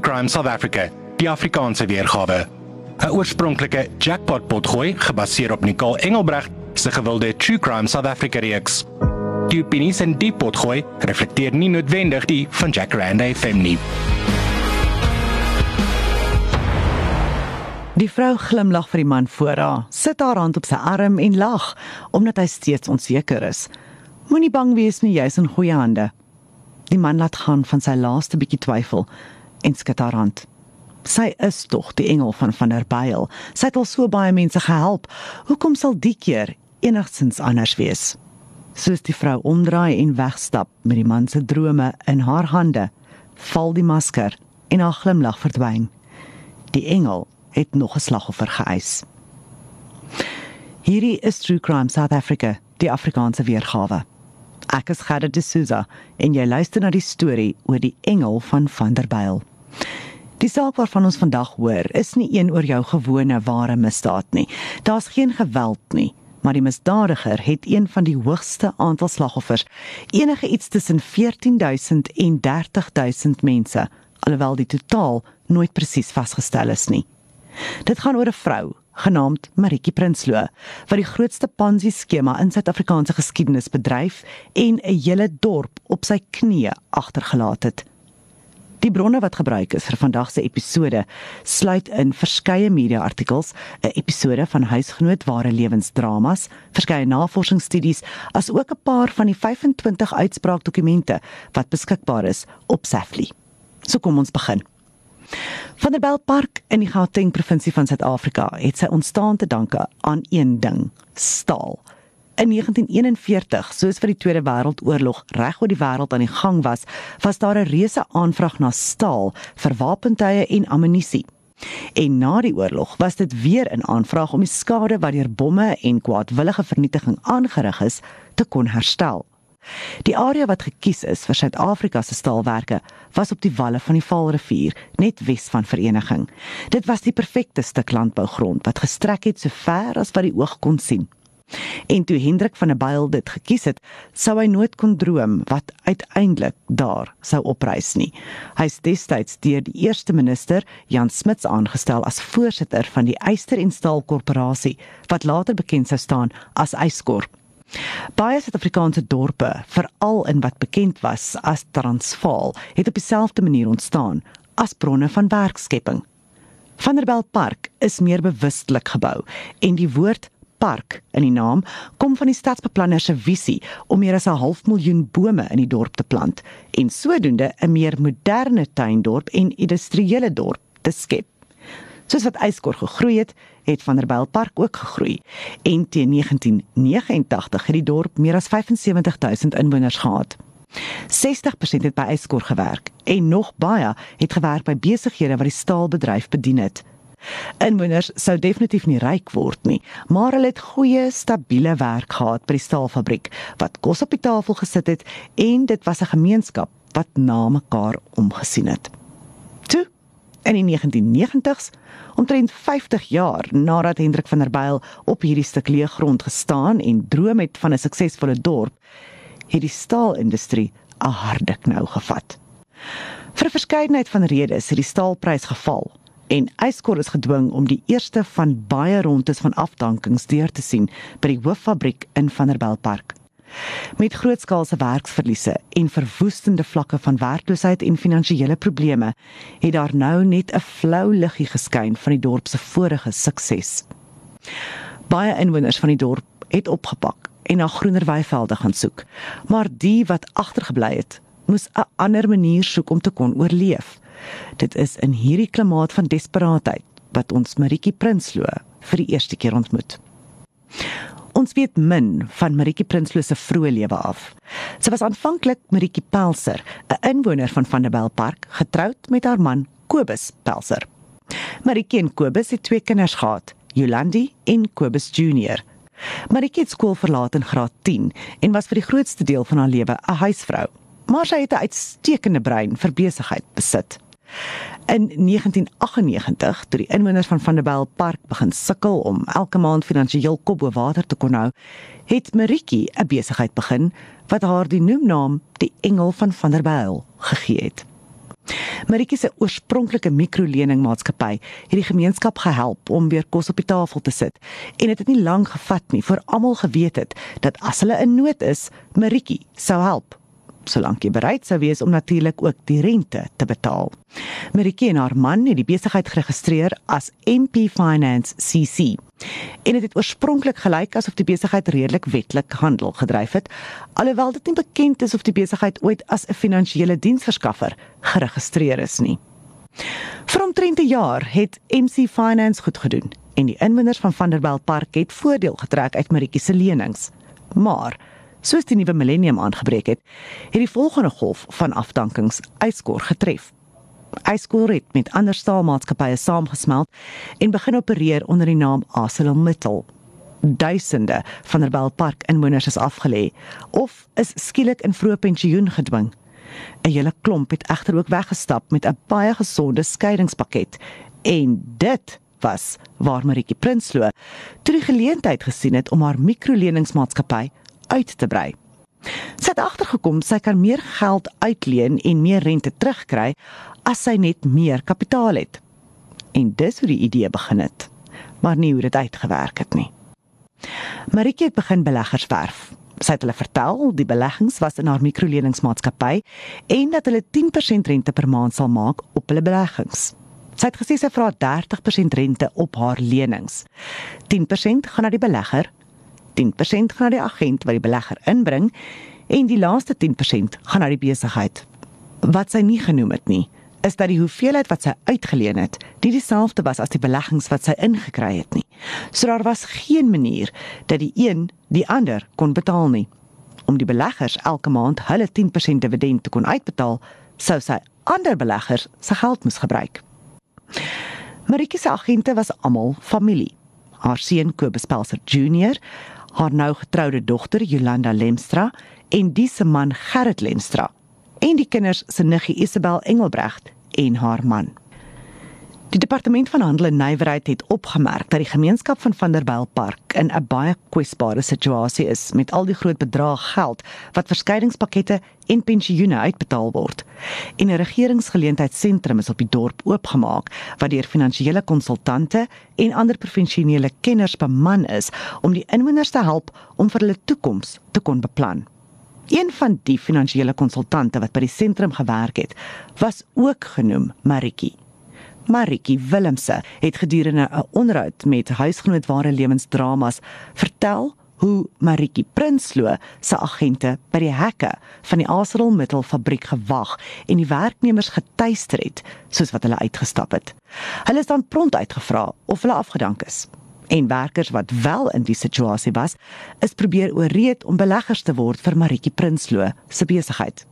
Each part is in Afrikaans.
True Crime South Africa, die Afrikaanse weergawe. 'n Oorspronklike jackpot potgooi gebaseer op Nicole Engelbregt se gewilde True Crime South Africa reeks. Die opinies in die potgooi reflekteer nie noodwendig die van Jack Rand FM nie. Die vrou glimlag vir die man voor haar, sit haar hand op sy arm en lag omdat hy steeds onseker is. Moenie bang wees nie, jy's in goeie hande. Die man laat gaan van sy laaste bietjie twyfel en skud haar hand. Sy is tog die engel van van der Byl. Sy het al so baie mense gehelp. Hoekom sal die keer enigstens anders wees? Soos die vrou omdraai en wegstap met die man se drome in haar hande, val die masker en haar glimlag verdwyn. Die engel het nog 'n slagoffer geëis. Hierdie is True Crime South Africa, die Afrikaanse weergawe. Ek is Gerda de Souza en jy luister na die storie oor die engel van van der Byl. Die saak waarvan ons vandag hoor, is nie een oor jou gewone ware misdaad nie. Daar's geen geweld nie, maar die misdadiger het een van die hoogste aantal slagoffers, enige iets tussen 14000 en 30000 mense, alhoewel die totaal nooit presies vasgestel is nie. Dit gaan oor 'n vrou genaamd Maritjie Prinsloo wat die grootste Ponzi skema in Suid-Afrikaanse geskiedenis bedryf en 'n hele dorp op sy knieë agtergelaat het. Die bronne wat gebruik is vir vandag se episode sluit in verskeie media-artikels, 'n episode van Huisgenoot ware lewensdramas, verskeie navorsingsstudies, as ook 'n paar van die 25 uitspraakdokumente wat beskikbaar is op Safely. So kom ons begin. Van der Belt Park in die Gauteng provinsie van Suid-Afrika het sy ontstaan te danke aan een ding: staal. In 1941, soos vir die Tweede Wêreldoorlog reg oor die wêreld aan die gang was, was daar 'n reuse aanvraag na staal vir wapentuie en ammunisie. En na die oorlog was dit weer 'n aanvraag om die skade wat deur bomme en kwaadwillige vernietiging aangerig is, te kon herstel. Die area wat gekies is vir Suid-Afrika se staalwerke was op die walle van die Vaalrivier, net wes van Vereniging. Dit was die perfekte stuk landbougrond wat gestrek het so ver as wat die oog kon sien. En toe Hendrik van der Byl dit gekies het, sou hy nooit kon droom wat uiteindelik daar sou opreis nie. Hy is destyds deur die eerste minister Jan Smuts aangestel as voorsitter van die Eyster en Staal Korporasie wat later bekend sou staan as Eyskorp. Baie Suid-Afrikaanse dorpe, veral in wat bekend was as Transvaal, het op dieselfde manier ontstaan as bronne van werkskepping. Vanderbijl Park is meer bewustelik gebou en die woord park in die naam kom van die stadsbeplanner se visie om meer as 'n half miljoen bome in die dorp te plant en sodoende 'n meer moderne tuindorp en industriële dorp te skep. Soos wat Eyskor gegroei het, het Vanderbijl Park ook gegroei en teen 1989 het die dorp meer as 75000 inwoners gehad. 60% het by Eyskor gewerk en nog baie het gewerk by besighede wat die staalbedryf bedien het. Inwoners sou definitief nie ryk word nie, maar hulle het goeie, stabiele werk gehad by die staalfabriek wat kos op die tafel gesit het en dit was 'n gemeenskap wat na mekaar omgesien het. Toe in die 1990s, omtrent 50 jaar nadat Hendrik van der Byl op hierdie stuk leë grond gestaan en droom het van 'n suksesvolle dorp, het die staalindustrie 'n harde knou gevat. Vir 'n verskeidenheid van redes het die staalprys geval en Eyskor is gedwing om die eerste van baie rondes van afdankings deur te sien by die hooffabriek in Vanderbijlpark. Met grootskaalse werksverliese en verwoestende vlakke van werkloosheid en finansiële probleme, het daar nou net 'n flou liggie geskyn van die dorp se vorige sukses. Baie inwoners van die dorp het opgepak en na groener weivelde gaan soek, maar die wat agtergebly het, moes 'n ander manier soek om te kon oorleef. Dit is in hierdie klimaat van desperaatheid wat ons Maritjie Prinsloo vir die eerste keer ontmoet. Ons weet min van Maritjie Prinsloo se vroeë lewe af. Sy was aanvanklik Maritjie Pelser, 'n inwoner van Vanderbijl Park, getroud met haar man Kobus Pelser. Maritjie en Kobus het twee kinders gehad, Jolandi en Kobus Junior. Maritjie het skool verlaat in graad 10 en was vir die grootste deel van haar lewe 'n huisvrou. Maar sy het 'n uitstekende brein vir besigheid besit. In 1998, toe die inwoners van Vanderbijl Park begin sukkel om elke maand finansiëel kop bo water te kon hou, het Maritjie 'n besigheid begin wat haar die noemnaam die Engel van Vanderbijl gegee het. Maritjie se oorspronklike mikroleningmaatskappy het die gemeenskap gehelp om weer kos op die tafel te sit en dit het, het nie lank gevat nie voor almal geweet het dat as hulle in nood is, Maritjie sou help solank jy bereid sou wees om natuurlik ook die rente te betaal. Maritjie en haar man het die besigheid geregistreer as MP Finance CC. En dit het oorspronklik gelyk asof die besigheid redelik wetlik handel gedryf het, alhoewel dit nie bekend is of die besigheid ooit as 'n finansiële diensverskaffer geregistreer is nie. Vir omtrent 'n jaar het MC Finance goed gedoen en die inwoners van Vanderbijl Park het voordeel getrek uit Maritjie se lenings. Maar soos die nuwe millennium aangebreek het, het die volgende golf van afdankings Eyskor getref. Eyskor het met ander staalmaatskappye saamgesmelt en begin opereer onder die naam ArcelorMittal. Duisende van Rebel Park inwoners is afgelê of is skielik in vroeë pensioen gedwing. 'n Hele klomp het egter ook weggestap met 'n baie gesonde skeidingspakket en dit was waar Maritjie Prinsloo toe die geleentheid gesien het om haar mikroleningsmaatskappy uit te brei. Sy het agtergekom sy kan meer geld uitleen en meer rente terugkry as sy net meer kapitaal het. En dis hoe die idee begin het. Maar nie hoe dit uitgewerk het nie. Maritjie het begin beleggers werf. Sy het hulle vertel die beleggings was in haar mikroleningsmaatskappy en dat hulle 10% rente per maand sal maak op hulle beleggings. Sy het gesê sy vra 30% rente op haar lenings. 10% gaan na die belegger 10% gaan na die agent wat die belegger inbring en die laaste 10% gaan na die besigheid. Wat sy nie genoem het nie, is dat die hoeveelheid wat sy uitgeleen het, nie dieselfde was as die beleggings wat sy ingekry het nie. So daar was geen manier dat die een die ander kon betaal nie. Om die beleggers elke maand hulle 10% dividend te kon uitbetaal, sou sy ander beleggers se geld moes gebruik. Maritjie se agente was almal familie. Haar seun Kobus Pelser Junior, haar nou getroude dogter Jolanda Lemstra en die se man Gerrit Lemstra en die kinders se niggie Isabel Engelbrecht en haar man. Die departement van handel en nywerheid het opgemerk dat die gemeenskap van Vanderbijl Park in 'n baie kwesbare situasie is met al die groot bedrae geld wat verskeidingspakkette en pensioene uitbetaal word. En 'n regeringsgeleentheidsentrum is op die dorp oopgemaak wat deur finansiële konsultante en ander professionele kenners beman is om die inwoners te help om vir hulle toekoms te kon beplan. Een van die finansiële konsultante wat by die sentrum gewerk het, was ook genoem Maritjie. Maritjie Willemse het gedurende 'n onderhoud met huisgenoot ware lewensdramas vertel hoe Maritjie Prinsloo se agente by die hekke van die Aserol Mittelfabriek gewag en die werknemers getuister het soos wat hulle uitgestap het. Hulle is dan prompt uitgevra of hulle afgedank is. En werkers wat wel in die situasie was, is probeer ooreed om beleggers te word vir Maritjie Prinsloo se besigheid.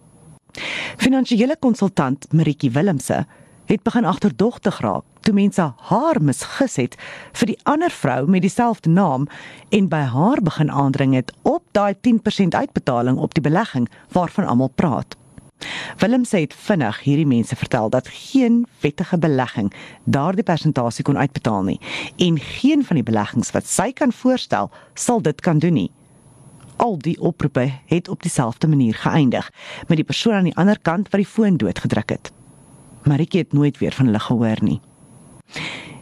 Finansiële konsultant Maritjie Willemse het begin agterdogtig raak toe mense haar misgis het vir die ander vrou met dieselfde naam en by haar begin aandring het op daai 10% uitbetaling op die belegging waarvan almal praat. Willem sê dit vinnig hierdie mense vertel dat geen wettige belegging daardie persentasie kon uitbetaal nie en geen van die beleggings wat sy kan voorstel sal dit kan doen nie. Al die oproepe het op dieselfde manier geëindig met die persoon aan die ander kant wat die foon doodgedruk het. Maritjie het nooit weer van hulle gehoor nie.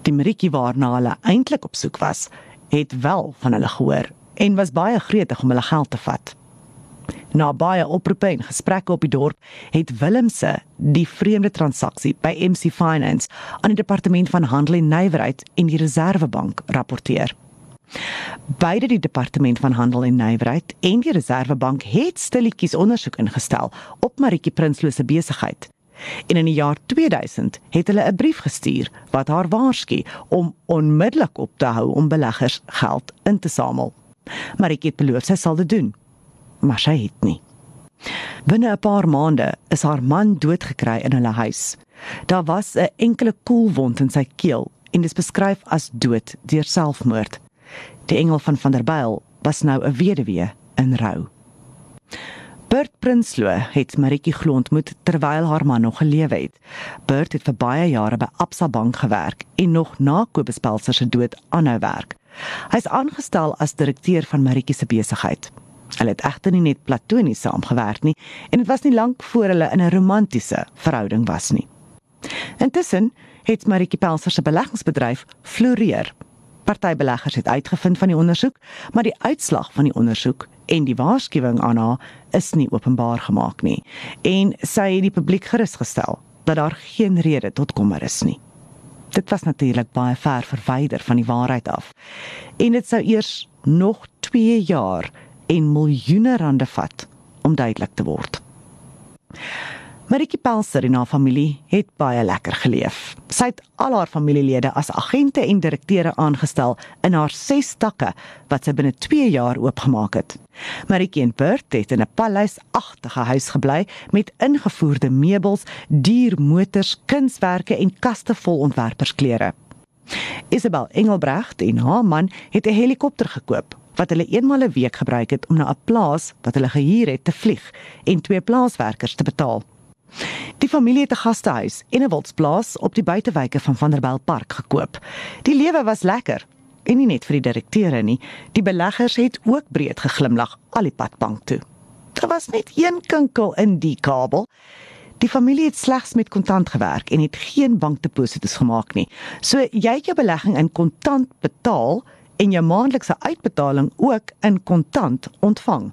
Die Maritjie waarna hulle eintlik op soek was, het wel van hulle gehoor en was baie gretig om hulle geld te vat. Na baie oproepe en gesprekke op die dorp, het Willemse die vreemde transaksie by MC Finance aan die departement van handel en nywerheid en die Reservebank rapporteer. Beide die departement van handel en nywerheid en die Reservebank het stilletjies ondersoek ingestel op Maritjie Prinsloo se besigheid En in die jaar 2000 het hulle 'n brief gestuur wat haar waarsku om onmiddellik op te hou om beleggers geld in te samel. Maar ek het beloof sy sal dit doen. Maar sy het nie. Binne 'n paar maande is haar man doodgekry in hulle huis. Daar was 'n enkele koelwond in sy keel en dit is beskryf as dood deur selfmoord. Die engel van Vanderbijl was nou 'n weduwee in rou. Bert Prinsloo het Maritjie glo ontmoet terwyl haar man nog gelewe het. Bert het vir baie jare by Absa Bank gewerk en nog na Kobus Pelser se dood aanhou werk. Hy's aangestel as direkteur van Maritjie se besigheid. Hulle het egter nie net platonies saamgewerk nie en dit was nie lank voor hulle in 'n romantiese verhouding was nie. Intussen het Maritjie Pelser se beleggingsbedryf floreer. Party beleggers het uitgevind van die ondersoek, maar die uitslag van die ondersoek en die waarskuwing aan haar is nie openbaar gemaak nie en sy het die publiek gerusgestel dat daar geen rede tot kommer is nie. Dit was natuurlik baie ver verwyder van die waarheid af. En dit sou eers nog 2 jaar en miljoene rande vat om duidelik te word. Maritjie Pelser en haar familie het baie lekker geleef. Sy het al haar familielede as agente en direkteure aangestel in haar 6 takke wat sy binne 2 jaar oopgemaak het. Maritjie en Bert het in 'n paleisagtige huis gebly met ingevoerde meubels, duur motors, kunswerke en kaste vol ontwerpersklere. Isabel Engelbrecht en haar man het 'n helikopter gekoop wat hulle eenmal 'n week gebruik het om na 'n plaas wat hulle gehuur het te vlieg en twee plaaswerkers te betaal. Die familie het 'n gastehuis en 'n wildsplaas op die buitewyke van Vanderbijl Park gekoop. Die lewe was lekker en nie net vir die direkteure nie, die beleggers het ook breed geglimlag al die pad bank toe. Daar was net een kinkel in die kabel. Die familie het slegs met kontant gewerk en het geen bankdeposito's gemaak nie. So jy het jou belegging in kontant betaal en jou maandelikse uitbetaling ook in kontant ontvang.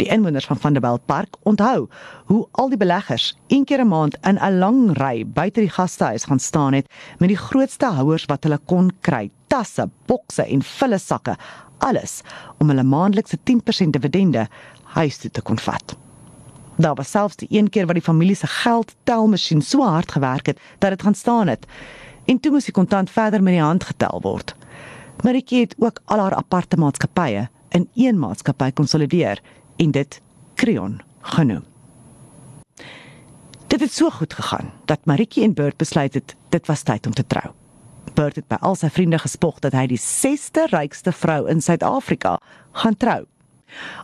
Die inwoners van Vanderbijl Park onthou hoe al die beleggers een keer 'n maand in 'n lang ry buite die gastehuis gaan staan het met die grootste houers wat hulle kon kry, tasse, bokse en volle sakke, alles om hulle maandelikse 10% dividende huis toe te kon vat. Daar was selfs die een keer wat die familie se geldtelmasjien so hard gewerk het dat dit gaan staan het. En toe moes die kontant verder met die hand getel word. Maritjie het ook al haar aparte maatskappye in een maatskappy konsolideer en dit Creon genoem. Dit het so goed gegaan dat Maritjie en Bert besluit het dit was tyd om te trou. Bert het by al sy vriende gespog dat hy die 6ste rykste vrou in Suid-Afrika gaan trou.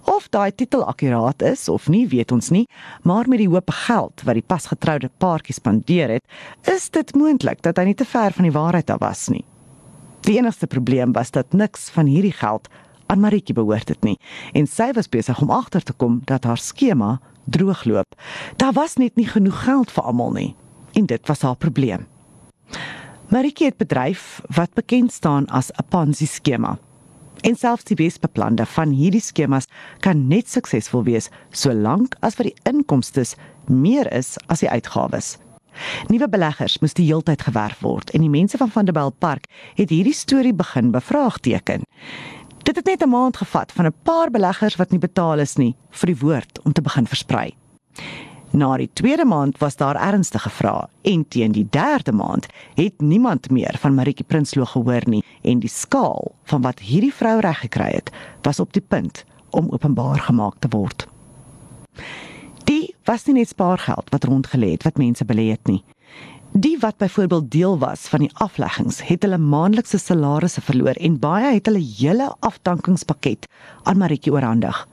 Of daai titel akkuraat is of nie, weet ons nie, maar met die hoop geld wat die pasgetroude paartjie spandeer het, is dit moontlik dat hy nie te ver van die waarheid af was nie. Die enigste probleem was dat niks van hierdie geld aan Maritjie behoort het nie en sy was besig om agter te kom dat haar skema droogloop. Daar was net nie genoeg geld vir almal nie en dit was haar probleem. Maritjie het bedryf wat bekend staan as 'n Ponzi skema. En selfs die besbeplande van hierdie skemas kan net suksesvol wees solank as wat die inkomste meer is as die uitgawes. Nuwe beleggers moes die heeltyd gewerf word en die mense van Vanderbijl Park het hierdie storie begin bevraagteken. Dit het net 'n maand gevat van 'n paar beleggers wat nie betaal is nie vir die woord om te begin versprei. Na die tweede maand was daar ernstige vrae en teen die derde maand het niemand meer van Maritjie Prinsloo gehoor nie en die skaal van wat hierdie vrou reg gekry het was op die punt om openbaar gemaak te word. Die was nie net spaargeld wat rondgelê het wat mense belê het nie. Die wat byvoorbeeld deel was van die afleggings, het hulle maandelikse salarisse verloor en baie het hulle hele afdankingspakket aan Maritjie oorhandig.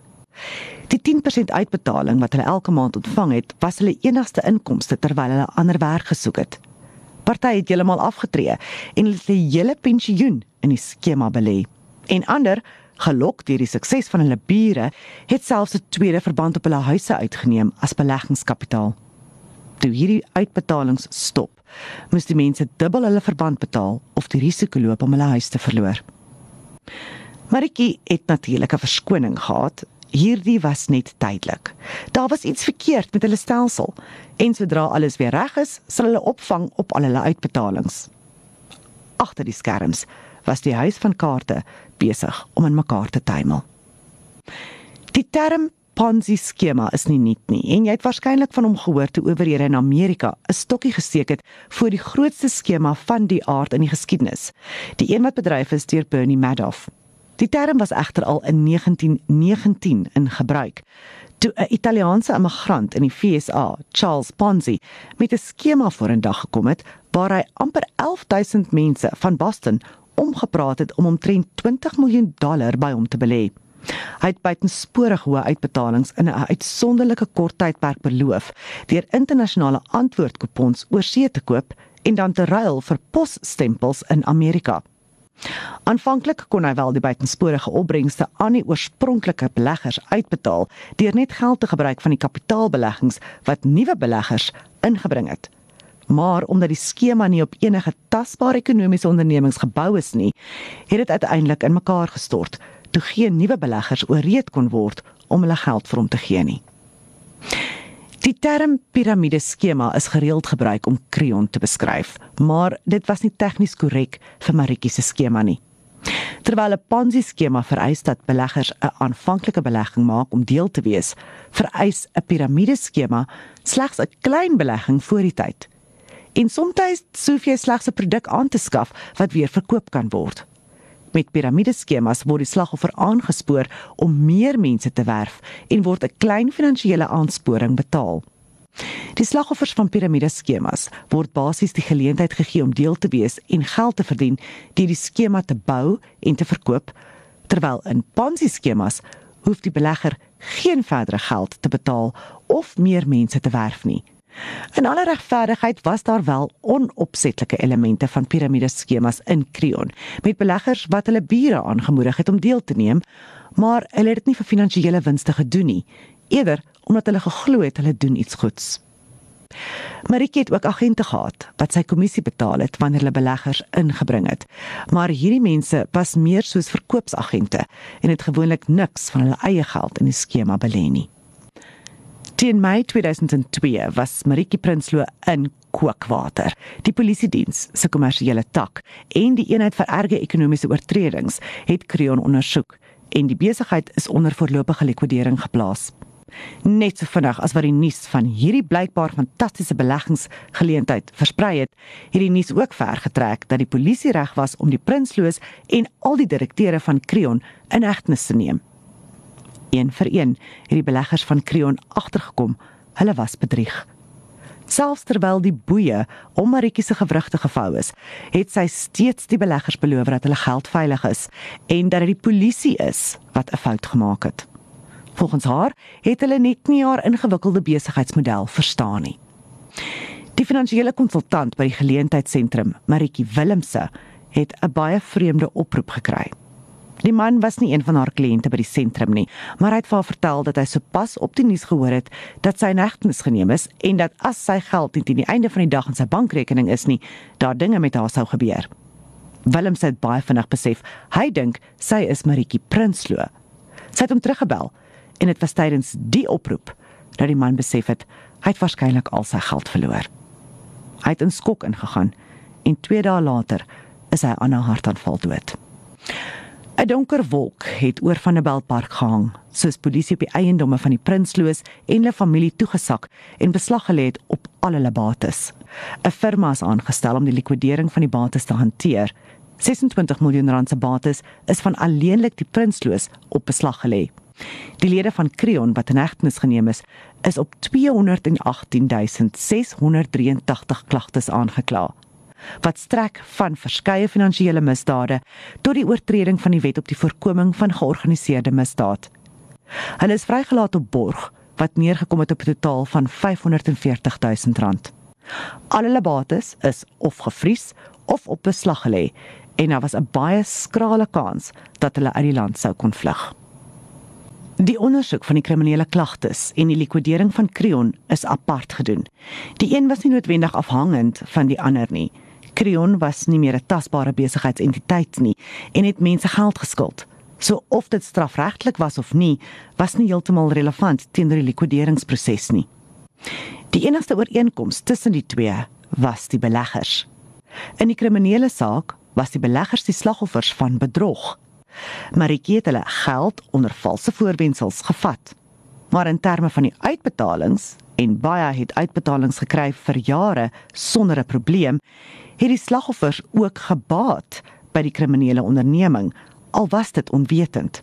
Die 10% uitbetaling wat hulle elke maand ontvang het, was hulle enigste inkomste terwyl hulle ander werk gesoek het. Party het heeltemal afgetree en hulle hulle hele pensioen in die skema belê. En ander, gelok deur die sukses van hulle bure, het selfs 'n tweede verband op hulle huise uitgeneem as beleggingskapitaal toe hierdie uitbetalings stop, moes die mense dubbel hulle verband betaal of die risiko loop om hulle huis te verloor. Maritjie het natuurlik 'n verskoning gehad. Hierdie was net tydelik. Daar was iets verkeerd met hulle stelsel en sodra alles weer reg is, sal hulle opvang op al hulle uitbetalings. Agter die skerms was die huis van kaarte besig om in mekaar te tuimel. Die term Ponzi skema is nie nuut nie en jy het waarskynlik van hom gehoor toe owerhede in Amerika 'n stokkie gesteek het vir die grootste skema van die aard in die geskiedenis. Die een wat bedryf is deur Bernie Madoff. Die term was egter al in 1919 in gebruik toe 'n Italiaanse immigrant in die VSA, Charles Ponzi, met 'n skema vorendag gekom het waar hy amper 11000 mense van Boston omgepraat het om omtrent 20 miljoen dollar by hom te belê. Hy het buitensporig hoë uitbetalings in 'n uitsonderlike kort tydperk beloof deur internasionale antwoordkupons oor see te koop en dan te ruil vir posstempels in Amerika. Aanvanklik kon hy wel die buitensporige opbrengste aan die oorspronklike beleggers uitbetaal deur net geld te gebruik van die kapitaalbeleggings wat nuwe beleggers ingebring het. Maar omdat die skema nie op enige tasbare ekonomiese ondernemings gebou is nie, het dit uiteindelik in mekaar gestort toe geen nuwe beleggers ooreed kon word om hulle geld vir hom te gee nie. Die term piramideskema is gereeld gebruik om Creon te beskryf, maar dit was nie tegnies korrek vir Maritjie se skema nie. Terwyl 'n Ponzi skema vereis dat beleggers 'n aanvanklike belegging maak om deel te wees, vereis 'n piramideskema slegs 'n klein belegging voor die tyd. En soms sou jy slegs 'n produk aan te skaf wat weer verkoop kan word. Met piramideskemas word die slagoffer aangespoor om meer mense te werf en word 'n klein finansiële aansporing betaal. Die slagoffers van piramideskemas word basies die geleentheid gegee om deel te wees en geld te verdien deur die skema te bou en te verkoop, terwyl in Ponzi skemas hoef die belegger geen verdere geld te betaal of meer mense te werf nie. In alle regverdigheid was daar wel onopsetlike elemente van piramideskemas in Creon met beleggers wat hulle bure aangemoedig het om deel te neem, maar hulle het dit nie vir finansiële winste gedoen nie, eerder omdat hulle geglo het hulle doen iets goeds. Marieke het ook agente gehad wat sy kommissie betaal het wanneer hulle beleggers ingebring het. Maar hierdie mense was meer soos verkoopsagente en het gewoonlik niks van hulle eie geld in die skema belê nie. Teen Mei 2002 was Marieke Prinsloo in kookwater. Die polisie diens se kommersiële tak en die eenheid vir erge ekonomiese oortredings het Creon ondersoek en die besigheid is onder voorlopige likwidering geplaas. Net so vinnig as wat die nuus van hierdie blykbaar fantastiese beleggingsgeleentheid versprei het, het die nuus ook vergetrek dat die polisie reg was om die Prinsloos en al die direkteure van Creon in hegtenis te neem een vir een het die beleggers van Creon agtergekom hulle was bedrieg. Selfs terwyl die boeye om Maritjie se gewrigte gevou is, het sy steeds die beleggers beloof dat hulle geld veilig is en dat dit die polisie is wat 'n fout gemaak het. Volgens haar het hulle net nie haar ingewikkelde besigheidsmodel verstaan nie. Die finansiële konsultant by die geleentheidsentrum, Maritjie Willemse, het 'n baie vreemde oproep gekry. Die man was nie een van haar kliënte by die sentrum nie, maar hy het vir haar vertel dat hy sopas op die nuus gehoor het dat sy negtenis geneem is en dat as sy geld nie teen die einde van die dag in sy bankrekening is nie, daar dinge met haar sou gebeur. Willem sê baie vinnig besef, hy dink sy is Maritjie Prinsloo. Sy het hom teruggebel en dit was tydens die oproep dat die man besef het hy het waarskynlik al sy geld verloor. Hy het in skok ingegaan en 2 dae later is hy aan 'n hartaanval dood. 'n Donker wolk het oor van 'n Belpark gehang, soos polisie op die eiendomme van die Prinsloos en hulle familie toegesak en beslag gelê het op al hulle bates. 'n Firma is aangestel om die likwidering van die bates te hanteer. 26 miljoen rand se bates is van alleenlik die Prinsloos op beslag gelê. Die lede van Creon wat in hegtenis geneem is, is op 218683 klagtes aangekla wat strek van verskeie finansiële misdade tot die oortreding van die wet op die voorkoming van georganiseerde misdaad. Hulle is vrygelaat op borg wat neergekom het op 'n totaal van 540 000 rand. Al hulle bates is of gevries of op beslag gelê en daar was 'n baie skrale kans dat hulle uit die land sou kon vlug. Die ondersoek van die kriminele klagtes en die likwidering van Creon is apart gedoen. Die een was nie noodwendig afhangend van die ander nie. Creon was nie meer 'n tasbare besigheidsentiteit nie en het mense geld geskuld. So of dit strafregtelik was of nie, was nie heeltemal relevant teenoor die likwideringsproses nie. Die enigste ooreenkoms tussen die twee was die beleggers. In die kriminele saak was die beleggers die slagoffers van bedrog. Maritjie het hulle geld onder valse voorwendsels gevat. Maar in terme van die uitbetalings en baie het uitbetalings gekry vir jare sonder 'n probleem, het die slagoffers ook gebaat by die kriminele onderneming al was dit onwetend.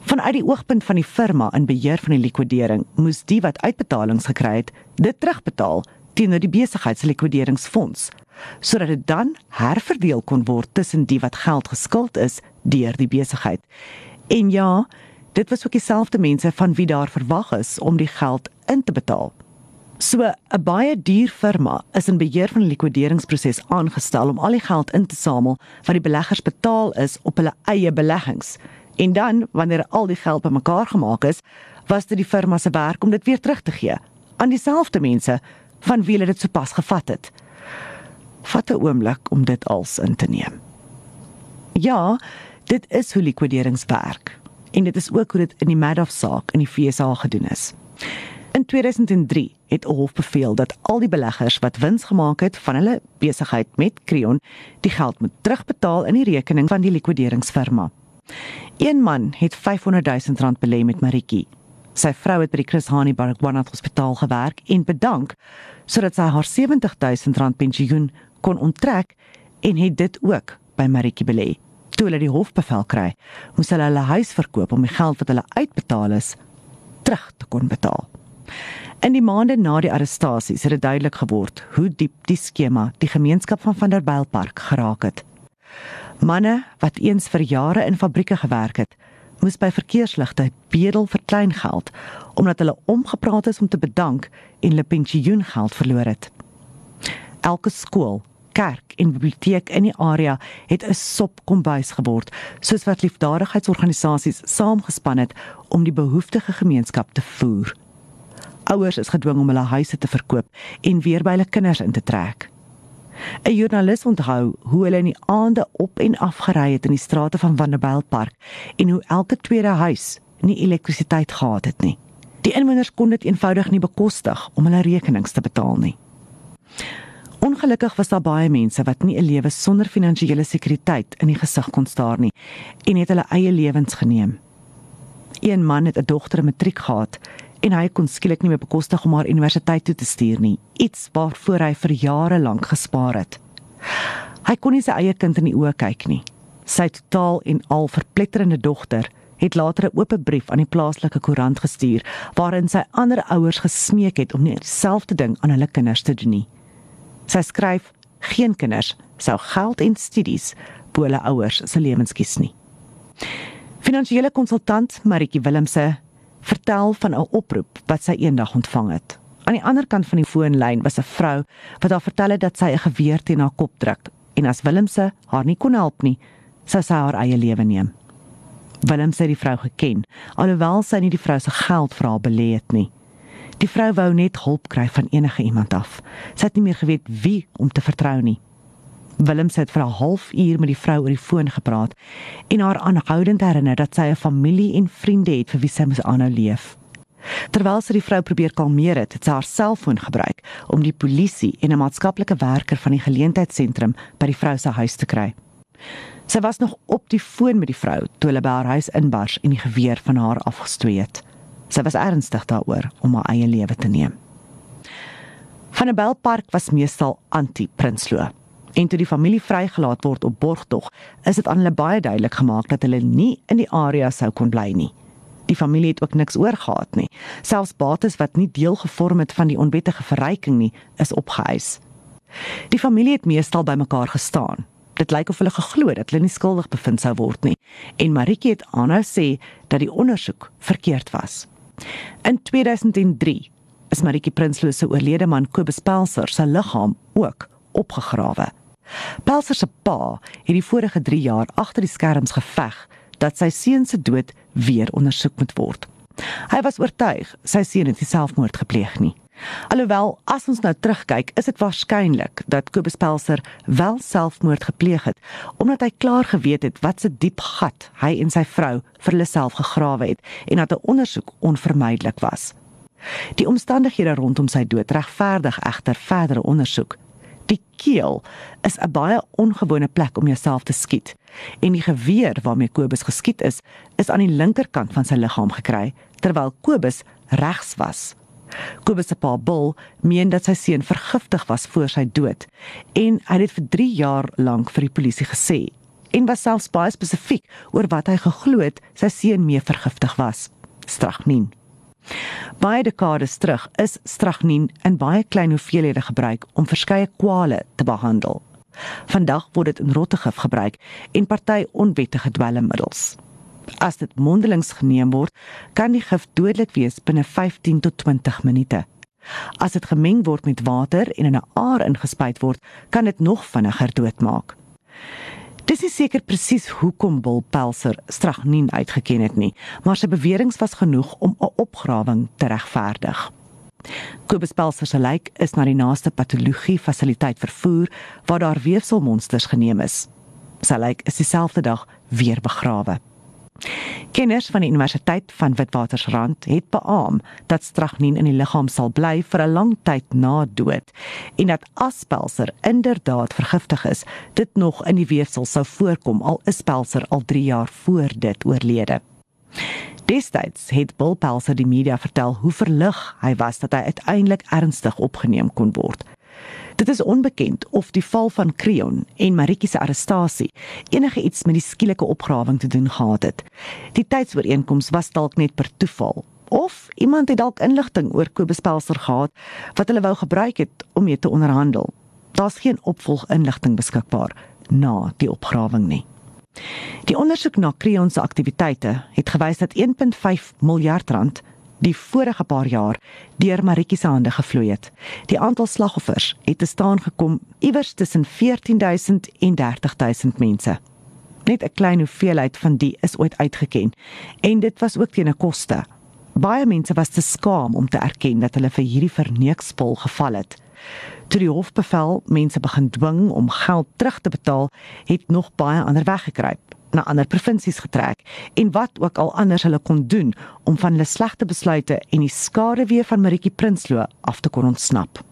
Vanuit die oogpunt van die firma in beheer van die likwidering moes die wat uitbetalings gekry het, dit terugbetaal teenoor die besigheidslikwideringsfonds sodat dit dan herverdeel kon word tussen die wat geld geskuld is deur die besigheid. En ja, dit was ook dieselfde mense van wie daar verwag is om die geld in te betaal. So 'n baie duur firma is in beheer van die likwideringsproses aangestel om al die geld in te samel wat die beleggers betaal is op hulle eie beleggings. En dan, wanneer al die geld bymekaar gemaak is, was dit die firma se werk om dit weer terug te gee aan dieselfde mense van wie hulle dit sopas gevat het. Vat 'n oomblik om dit als in te neem. Ja, dit is hoe likwiderings werk en dit is ook hoe dit in die Madoff saak in die FSA gedoen is. In 2003 het 'n hof beveel dat al die beleggers wat wins gemaak het van hulle besigheid met Creon, die geld moet terugbetaal in die rekening van die likwideringsfirma. Een man het 500 000 rand belê met Maritjie. Sy vrou het by die Chris Hani Baragwanath Hospitaal gewerk en bedank sodat sy haar 70 000 rand pensioen kon onttrek en het dit ook by Maritjie belê. Toe hulle die hofbevel kry, moes hulle hulle huis verkoop om die geld wat hulle uitbetaal is terug te kon betaal. In die maande na die arrestasies het dit duidelik geword hoe diep die skema die gemeenskap van Vanderbijlpark geraak het. Manne wat eens vir jare in fabrieke gewerk het, moes by verkeersligte bedel vir klein geld omdat hulle omgepraat is om te bedank en hulle pensioengeld verloor het. Elke skool, kerk en biblioteek in die area het 'n sopkombuis geword, soos wat liefdadigheidsorganisasies saamgespan het om die behoeftige gemeenskap te voer. Ouers is gedwing om hulle huise te verkoop en weer by hulle kinders in te trek. 'n Joernalis onthou hoe hulle in die aande op en af gery het in die strate van Vanderbijlpark en hoe elke tweede huis nie elektrisiteit gehad het nie. Die inwoners kon dit eenvoudig nie bekostig om hulle rekenings te betaal nie. Ongelukkig was daar baie mense wat nie 'n lewe sonder finansiële sekuriteit in die gesig kon staar nie en het hulle eie lewens geneem. Een man het 'n dogter matriek gehad en hy kon skielik nie meer bekostig om haar universiteit toe te stuur nie, iets waarvoor hy vir jare lank gespaar het. Hy kon nie sy eie kind in die oë kyk nie. Sy totaal en al verpletterende dogter het later 'n oop brief aan die plaaslike koerant gestuur waarin sy ander ouers gesmeek het om nie dieselfde ding aan hulle kinders te doen nie. Sy skryf: "Geen kinders sou geld en studies bo hulle ouers se lewens kies nie." Finansiële konsultant Maritjie Willemse vertel van 'n oproep wat sy eendag ontvang het. Aan die ander kant van die foonlyn was 'n vrou wat haar vertel het dat sy 'n geweer teen haar kop druk en as Willemse haar nie kon help nie, sou sy haar eie lewe neem. Willem sê die vrou geken, alhoewel sy nie die vrou se geld vir haar belê het nie. Die vrou wou net hulp kry van enige iemand af. Sy het nie meer geweet wie om te vertrou nie. Willem het vir 'n halfuur met die vrou oor die foon gepraat en haar aanhoudend herinner dat sy 'n familie en vriende het vir wie sy moet aanhou leef. Terwyl sy die vrou probeer kalmeer het, het sy haar selfoon gebruik om die polisie en 'n maatskaplike werker van die geleentheidsentrum by die vrou se huis te kry. Sy was nog op die foon met die vrou toe hulle by haar huis inbars en die geweer van haar afgestwee het. Sy was ernstig daaroor om haar eie lewe te neem. Van 'n Belpark was meestal anti-Prinsloo. En toe die familie vrygelaat word op borgtog, is dit aan hulle baie duidelik gemaak dat hulle nie in die area sou kon bly nie. Die familie het ook niks oorgehad nie. Selfs bates wat nie deel gevorm het van die onwettige verryking nie, is opgeëis. Die familie het meestal bymekaar gestaan dit lyk of hulle geglo dat hulle nie skuldig bevind sou word nie en Maritjie het aanhou sê dat die ondersoek verkeerd was. In 2003 is Maritjie Prinsloo se oorlede man Kobus Pelser se liggaam ook opgegrawe. Pelser se pa het die vorige 3 jaar agter die skerms geveg dat sy seun se dood weer ondersoek moet word. Hy was oortuig sy seun het selfmoord gepleeg nie. Alhoewel as ons nou terugkyk, is dit waarskynlik dat Kobus Pelser wel selfmoord gepleeg het omdat hy klaar geweet het wat se diep gat hy en sy vrou vir hulle self gegrawe het en dat 'n ondersoek onvermydelik was. Die omstandighede rondom sy dood regverdig egter verdere ondersoek. Die keel is 'n baie ongewone plek om jouself te skiet en die geweer waarmee Kobus geskiet is, is aan die linkerkant van sy liggaam gekry terwyl Kobus regs was. Kobus se pa Bill meen dat sy seun vergiftig was voor sy dood en hy het dit vir 3 jaar lank vir die polisie gesê en was selfs baie spesifiek oor wat hy geglo het sy seun mee vergiftig was. Strachnien. Baie dekades terug is strachnien in baie klein hoeveelhede gebruik om verskeie kwale te behandel. Vandag word dit in rottegif gebruik en party onwettige dwelmmiddels. As dit mondelings geneem word, kan die gif dodelik wees binne 15 tot 20 minute. As dit gemeng word met water en in 'n aar ingespuit word, kan dit nog vinniger doodmaak. Dis is seker presies hoekom Bill Pelser strychnien uitgeken het nie, maar sy beweringe was genoeg om 'n opgrawing te regverdig. Kobus Pelser se lijk is na die naaste patologie fasiliteit vervoer waar daar weefselmonsters geneem is. Sy lijk is dieselfde dag weer begrawe. Kenners van die Universiteit van Witwatersrand het beamoen dat stragnin in die liggaam sal bly vir 'n lang tyd na dood en dat aspelser inderdaad vergiftig is, dit nog in die weefsel sou voorkom al is Pelser al 3 jaar voor dit oorlede. Destyds het Bill Pelser die media vertel hoe verlig hy was dat hy uiteindelik ernstig opgeneem kon word. Dit is onbekend of die val van Creon en Maritjie se arrestasie enige iets met die skielike opgrawing te doen gehad het. Die tydsooreenkoms was dalk net per toeval of iemand het dalk inligting oor Kobus Pelser gehad wat hulle wou gebruik het om mee te onderhandel. Daar's geen opvolginligting beskikbaar na die opgrawing nie. Die ondersoek na Creon se aktiwiteite het gewys dat 1.5 miljard rand die vorige paar jaar deur Maritjie se hande gevloei het. Die aantal slagoffers het te staan gekom iewers tussen 14000 en 30000 mense. Net 'n klein hoeveelheid van die is ooit uitgeken en dit was ook teen 'n koste. Baie mense was te skaam om te erken dat hulle vir hierdie verneekspul geval het. Toe die hof bevel mense begin dwing om geld terug te betaal, het nog baie ander weggekruip na ander provinsies getrek en wat ook al anders hulle kon doen om van hulle slegte besluite en die skade weer van Maritjie Prinsloo af te kon ontsnap.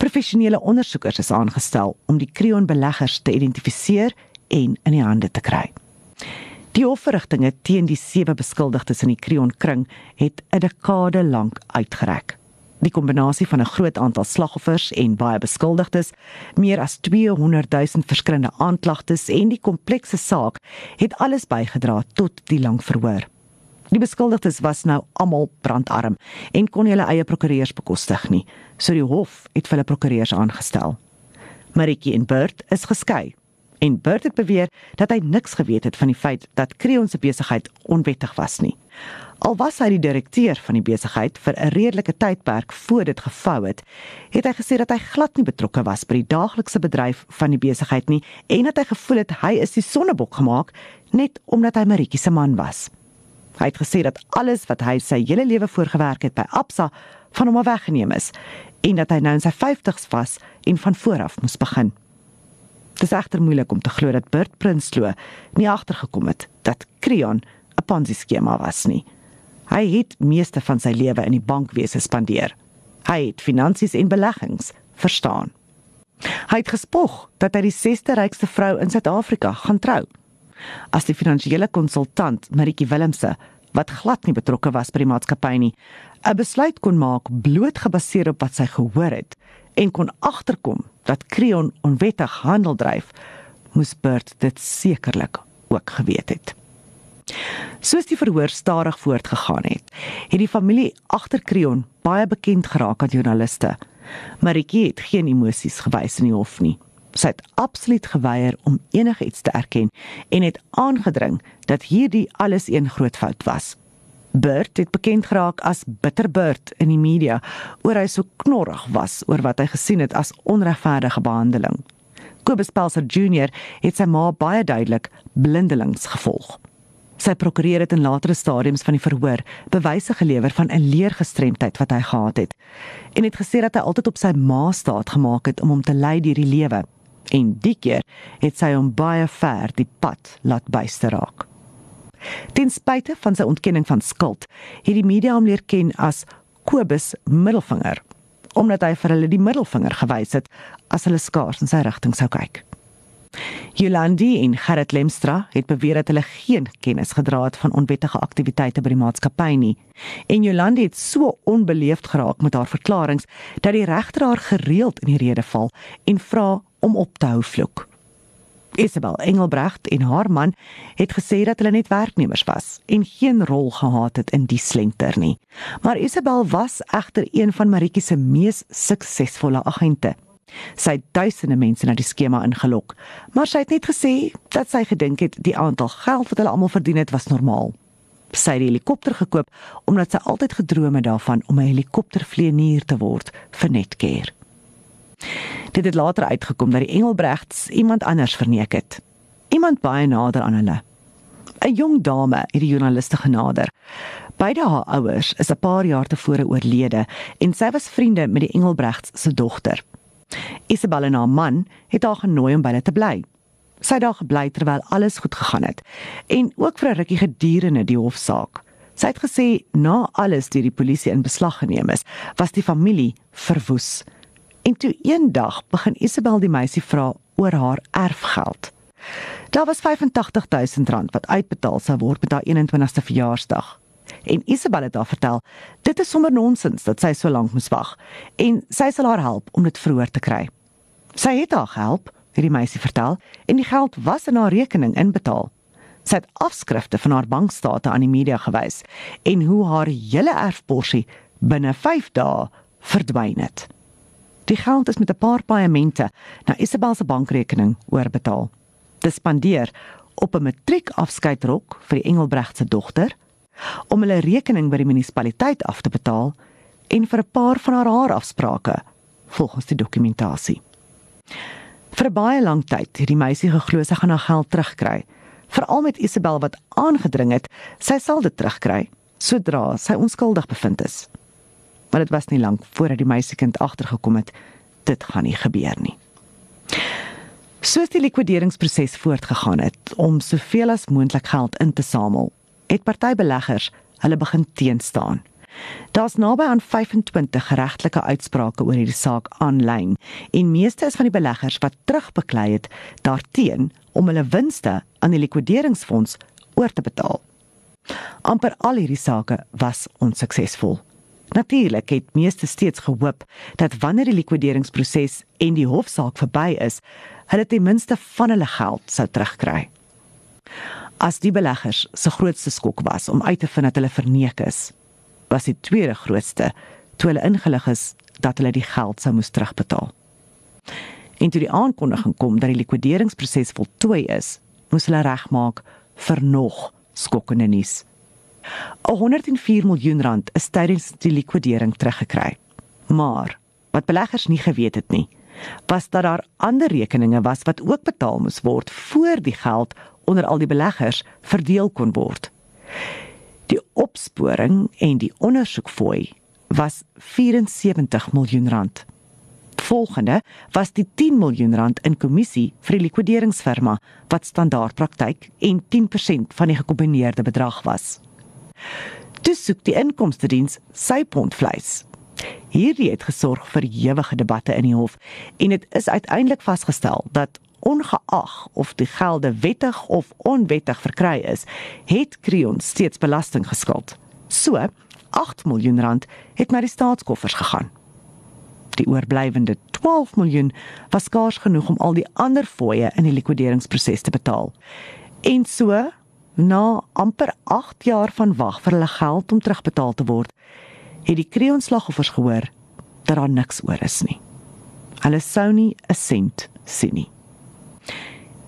Professionele ondersoekers is aangestel om die Creon beleggers te identifiseer en in die hande te kry. Die hofverrigtinge teen die sewe beskuldigdes in die Creon kring het 'n dekade lank uitgereik. Die kombinasie van 'n groot aantal slagoffers en baie beskuldigdes, meer as 200 000 verskillende aanklagtes en die komplekse saak het alles bygedra tot die lang verhoor. Die beskuldigdes was nou almal brandarm en kon hulle eie prokureurs bekostig nie, so die hof het hulle prokureurs aangestel. Maritjie en Bert is geskei en Bert het beweer dat hy niks geweet het van die feit dat Creon se besigheid onwettig was nie. Al was hy die direkteur van die besigheid vir 'n redelike tydperk voor dit gevou het, het hy gesê dat hy glad nie betrokke was by die daaglikse bedryf van die besigheid nie en dat hy gevoel het hy is die sonnebok gemaak net omdat hy Maritjie se man was. Hy het gesê dat alles wat hy sy hele lewe voorgewerk het by Absa van hom af weggeneem is en dat hy nou in sy 50's was en van voor af moes begin. Dit is egter moeilik om te glo dat Bert Prinsloo nie agtergekom het dat Creon 'n Ponzi skema was nie. Hy het meeste van sy lewe in die bankwese spandeer. Hy het finansies en beleggings verstaan. Hy het gespog dat hy die sesde rykste vrou in Suid-Afrika gaan trou. As die finansiële konsultant Maritjie Willemse, wat glad nie betrokke was by die maatskappy nie, 'n besluit kon maak bloot gebaseer op wat sy gehoor het en kon agterkom dat Creon onwettig handel dryf, moes Bert dit sekerlik ook geweet het. Soos die verhoor stadig voortgegaan het, het die familie agter Creon baie bekend geraak aan joernaliste. Maritjie het geen emosies gewys in die hof nie. Sy het absoluut geweier om enigiets te erken en het aangedring dat hierdie alles een groot fout was. Bert het bekend geraak as Bitterbert in die media oor hy so knorrig was oor wat hy gesien het as onregverdige behandeling. Kobus Pelser Junior het sy ma baie duidelik blindelings gevolg. Sy prokureur het in latere stadiums van die verhoor bewyse gelewer van 'n leergestremdheid wat hy gehad het en het gesê dat hy altyd op sy ma staat gemaak het om hom te lei deur die lewe. En die keer het sy hom baie ver die pad laat byster raak. Ten spyte van sy ontkenning van skuld, het die media hom leer ken as Kobus Middelvinger, omdat hy vir hulle die middelvinger gewys het as hulle skaars in sy rigting sou kyk. Jolandi en Gerrit Lemstra het beweer dat hulle geen kennis gedra het van onwettige aktiwiteite by die maatskappy nie. En Jolandi het so onbeleefd geraak met haar verklaringe dat die regter haar gereeld in die rede val en vra om op te hou vloek. Isabel Engelbrecht en haar man het gesê dat hulle net werknemers was en geen rol gehad het in die slenter nie. Maar Isabel was egter een van Maritjie se mees suksesvolle agente. Sy het duisende mense na die skema ingelok, maar sy het net gesê dat sy gedink het die aantal geld wat hulle almal verdien het was normaal. Sy het die helikopter gekoop omdat sy altyd gedroom het daarvan om 'n helikoptervlieënier te word vir Netcare. Dit het later uitgekom dat die Engelbregts iemand anders verneek het. Iemand baie nader aan hulle. 'n Jong dame het die joernaliste genader. Beide haar ouers is 'n paar jaar tevore oorlede en sy was vriende met die Engelbregts se dogter. Isabel en haar man het haar genooi om by hulle te bly. Sy het daar gebly terwyl alles goed gegaan het en ook vir 'n rukkie gedurende die hofsaak. Sy het gesê na alles deur die polisie in beslag geneem is, was die familie verwoes. En toe eendag begin Isabel die meisie vra oor haar erfgeld. Daar was R85000 wat uitbetaal sou word met haar 21ste verjaarsdag. En Isabel het haar vertel, dit is sommer nonsens dat sy so lank moes wag en sy sal haar help om dit vroeër te kry. Sy het haar gehelp, het die meisie vertel, en die geld was in haar rekening inbetaal. Sy het afskrifte van haar bankstate aan die media gewys en hoe haar hele erfporsie binne 5 dae verdwyn het. Die geld is met 'n paar paemente na Isabel se bankrekening oorbetaal. Dit spandeer op 'n matriekafskeidrok vir die Engelbregt se dogter, om hulle rekening by die munisipaliteit af te betaal en vir 'n paar van haar haarafsprake volgens die dokumentasie. Vir baie lank tyd het die meisie geglo sy gaan haar geld terugkry, veral met Isabel wat aangedring het sy sal dit terugkry sodra sy onskuldig bevind is maar dit was nie lank voordat die meisiekind agtergekom het dit gaan nie gebeur nie. Soos die likwideringsproses voortgegaan het om soveel as moontlik geld in te samel, het party beleggers hulle begin teenstaan. Daar's naby aan 25 geregtelike uitsprake oor hierdie saak aanlyn en meeste is van die beleggers wat terugbeklei het daarteen om hulle winste aan die likwideringsfonds oor te betaal. amper al hierdie sake was onsuksesvol. Natuurlik het meeste steeds gehoop dat wanneer die likwideringsproses en die hofsaak verby is, hulle ten minste van hulle geld sou terugkry. As die beleggers se grootste skok was om uit te vind dat hulle verneek is, was die tweede grootste toe hulle ingelig is dat hulle die geld sou moes terugbetaal. En toe die aankondiging kom dat die likwideringsproses voltooi is, moes hulle regmaak vir nog skokkende nuus. 104 miljoen rand is tydens die likwidering teruggekry. Maar wat beleggers nie geweet het nie, was dat daar ander rekeninge was wat ook betaal moes word voor die geld onder al die beleggers verdeel kon word. Die opsporing en die ondersoekfooi was 74 miljoen rand. Volgende was die 10 miljoen rand in kommissie vir die likwideringsfirma wat standaardpraktyk en 10% van die gekombineerde bedrag was. Toe soek die inkomste diens sy pond vleis. Hierdie het gesorg vir ewige debatte in die hof en dit is uiteindelik vasgestel dat ongeag of die gelde wettig of onwettig verkry is, het Creon steeds belasting geskuld. So, 8 miljoen rand het na die staatskoffers gegaan. Die oorblywende 12 miljoen was skaars genoeg om al die ander fooie in die likwideringsproses te betaal. En so na amper 8 jaar van wag vir hulle geld om terugbetaal te word, het die kreonslagoffers gehoor dat daar niks oor is nie. Hulle sou nie 'n sent sien nie.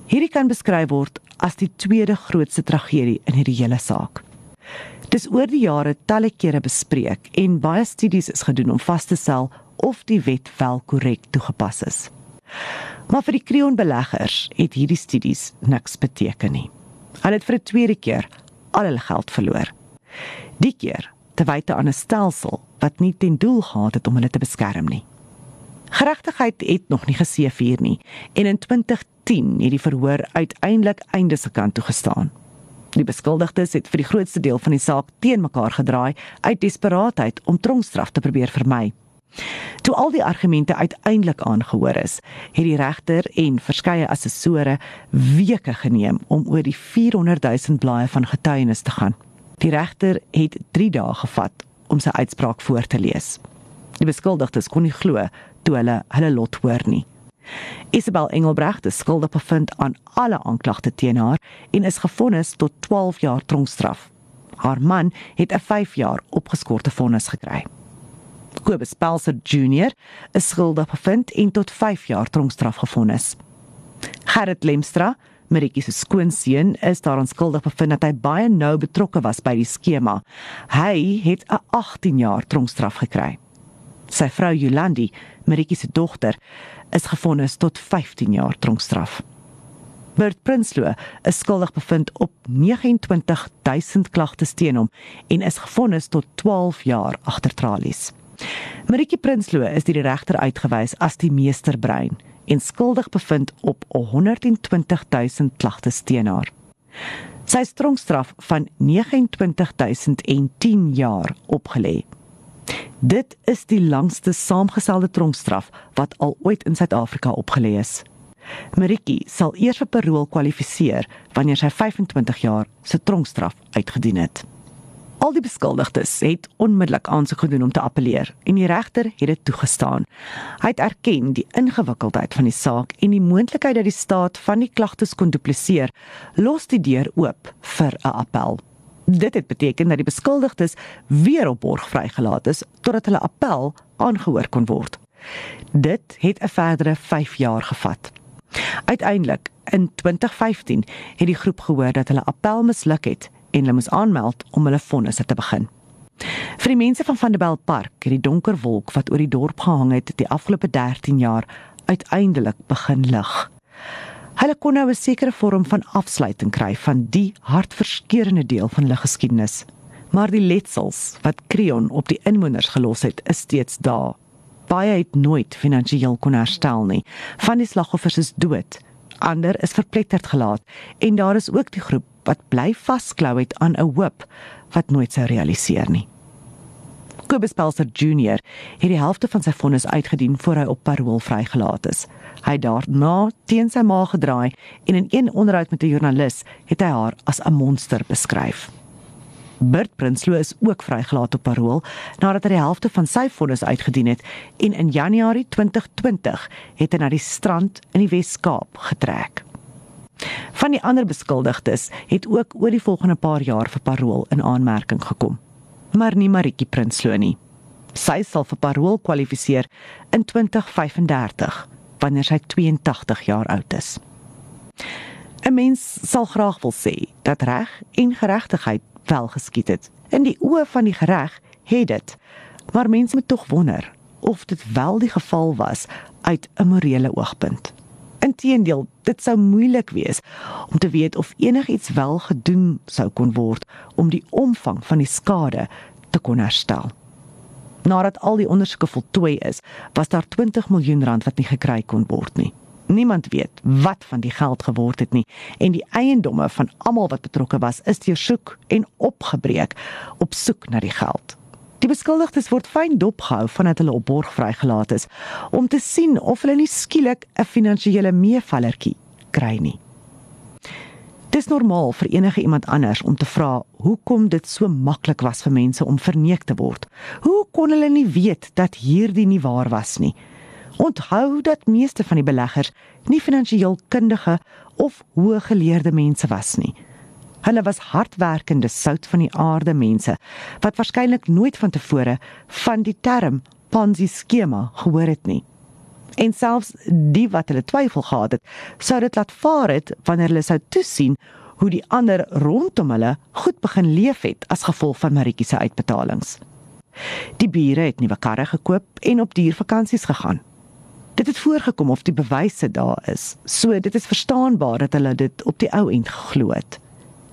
Hierdie kan beskryf word as die tweede grootste tragedie in hierdie hele saak. Dis oor die jare talle kere bespreek en baie studies is gedoen om vas te stel of die wet wel korrek toegepas is. Maar vir die kreonbeleggers het hierdie studies niks beteken nie. Hulle het vir 'n tweede keer al hulle geld verloor. Die keer te wyte aan 'n stelsel wat nie ten doel gehad het om hulle te beskerm nie. Geregtigheid het nog nie geseëvier nie en in 2010 het die verhoor uiteindelik einde se kant toe gestaan. Die beskuldigdes het vir die grootste deel van die saak teen mekaar gedraai uit desperaatheid om tronkstraf te probeer vermy. Toe al die argumente uiteindelik aangehoor is, het die regter en verskeie assessore weke geneem om oor die 400 000 blaaie van getuienis te gaan. Die regter het 3 dae gevat om sy uitspraak voor te lees. Die beskuldigdes kon nie glo toe hulle hulle lot hoor nie. Isabel Engelbrecht is skuldig bevind aan alle aanklagte teen haar en is gefonnis tot 12 jaar tronkstraf. Haar man het 'n 5 jaar opgeskorte vonnis gekry. Kobus Pelser Junior is skuldig bevind en tot 5 jaar tronkstraf gevonnis. Gerrit Lemstra, Maritjie se skoonseun is daaraan skuldig bevind dat hy baie nou betrokke was by die skema. Hy het 'n 18 jaar tronkstraf gekry. Sy vrou Jolandi, Maritjie se dogter, is gevonnis tot 15 jaar tronkstraf. Bert Prinsloo is skuldig bevind op 29000 klagtes teen hom en is gevonnis tot 12 jaar agter tralies. Maritjie Prinsloo is deur die regter uitgewys as die meesterbrein en skuldig bevind op 120000 klagtes teen haar. Sy stronkstraf van 29010 jaar opgelê. Dit is die langste saamgestelde tronkstraf wat al ooit in Suid-Afrika opgelê is. Maritjie sal eers vir parol kwalifiseer wanneer sy 25 jaar se tronkstraf uitgedien het. Al die beskuldigdes het onmiddellik aansoek gedoen om te appeleer en die regter het dit toegestaan. Hy het erken die ingewikkeldheid van die saak en die moontlikheid dat die staat van die klagtes kon dupliseer, los die deur oop vir 'n appel. Dit het beteken dat die beskuldigdes weer op borg vrygelaat is totdat hulle appel aangehoor kon word. Dit het 'n verdere 5 jaar gevat. Uiteindelik in 2015 het die groep gehoor dat hulle appel misluk het en hulle moes aanmeld om hulle vonnisse te begin. Vir die mense van Vanderbijl Park het die donker wolk wat oor die dorp gehang het die afgelope 13 jaar uiteindelik begin lig. Hulle kon nou 'n sekere vorm van afsluiting kry van die hartverskeurende deel van hulle geskiedenis. Maar die letsels wat Creon op die inwoners gelos het, is steeds daar. Baie het nooit finansiëel kon herstel nie. Van die slagoffers is dood. Ander is verpletterd gelaat en daar is ook die groep wat bly vasklou het aan 'n hoop wat nooit sou realiseer nie. Kobus Pelser Junior het die helfte van sy vonnis uitgedien voor hy op parol vrygelaat is. Hy het daarna teen sy ma gedraai en in een onderhoud met 'n joernalis het hy haar as 'n monster beskryf. Bert Prinsloo is ook vrygelaat op parol nadat hy die helfte van sy vonnis uitgedien het en in Januarie 2020 het hy na die strand in die Wes-Kaap getrek. Van die ander beskuldigdes het ook oor die volgende paar jaar vir parol in aanmerking gekom. Maar nie Maritjie Prinsloo nie. Sy sal vir parol kwalifiseer in 2035 wanneer sy 82 jaar oud is. 'n Mens sal graag wil sê dat reg en geregtigheid wel geskied het. In die oë van die reg het dit. Maar mense moet tog wonder of dit wel die geval was uit 'n morele oogpunt. Inteendeel, dit sou moeilik wees om te weet of enigiets wel gedoen sou kon word om die omvang van die skade te kon herstel. Nadat al die ondersoeke voltooi is, was daar 20 miljoen rand wat nie gekry kon word nie. Niemand weet wat van die geld geword het nie en die eiendomme van almal wat betrokke was is deursoek en opgebreek op soek na die geld. Die beskuldigdes word fyn dopgehou vandat hulle op borg vrygelaat is om te sien of hulle nie skielik 'n finansiële meevallertjie kry nie. Dis normaal vir enige iemand anders om te vra hoekom dit so maklik was vir mense om verneek te word. Hoe kon hulle nie weet dat hierdie nie waar was nie? Onthou dat meeste van die beleggers nie finansiëel kundige of hoëgeleerde mense was nie. Hulle was hardwerkende sout van die aarde mense wat waarskynlik nooit van tevore van die term Ponzi skema gehoor het nie. En selfs die wat hulle twyfel gehad het, sou dit laat vaar het wanneer hulle sou toesien hoe die ander rondom hulle goed begin leef het as gevolg van Maritjie se uitbetalings. Die bure het nuwe karre gekoop en op diervakansies gegaan. Dit het voorgekom of die bewyse daar is. So dit is verstaanbaar dat hulle dit op die ou end geglo het.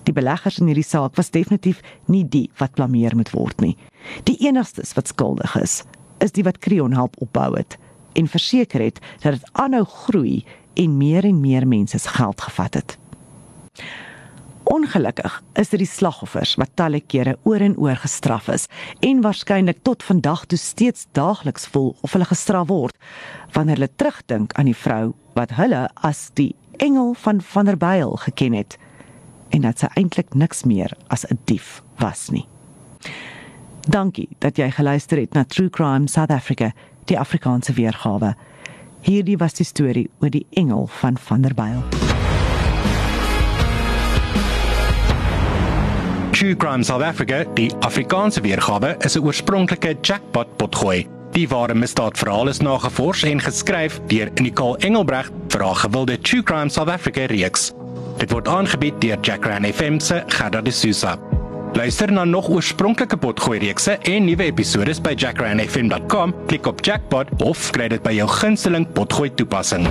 Die beleggers in hierdie saak was definitief nie die wat blameer moet word nie. Die enigstes wat skuldig is, is die wat Creon help opbou het en verseker het dat dit aanhou groei en meer en meer mense se geld gevat het. Ongelukkig is dit die slagoffers wat talle kere oor en oor gestraf is en waarskynlik tot vandag toe steeds daagliks voel of hulle gestraf word wanneer hulle terugdink aan die vrou wat hulle as die engel van Vanderbijl geken het en dat sy eintlik niks meer as 'n dief was nie. Dankie dat jy geluister het na True Crime South Africa, die Afrikaanse weergawe. Hierdie was die storie oor die engel van Vanderbijl. True Crime South Africa, die Afrikaanse weergawe, is 'n oorspronklike jackpot potgooi. Die ware misdaadverhaal is nagevors en geskryf deur Nicole Engelbregt vir haar gewilde True Crime South Africa reeks. Dit word aangebied deur Jackran FM se Gerda de Souza. Luister na nog oorspronklike potgooi reekse en nuwe episode by jackranfm.com. Klik op Jackpot of kry dit by jou gunsteling potgooi toepassing.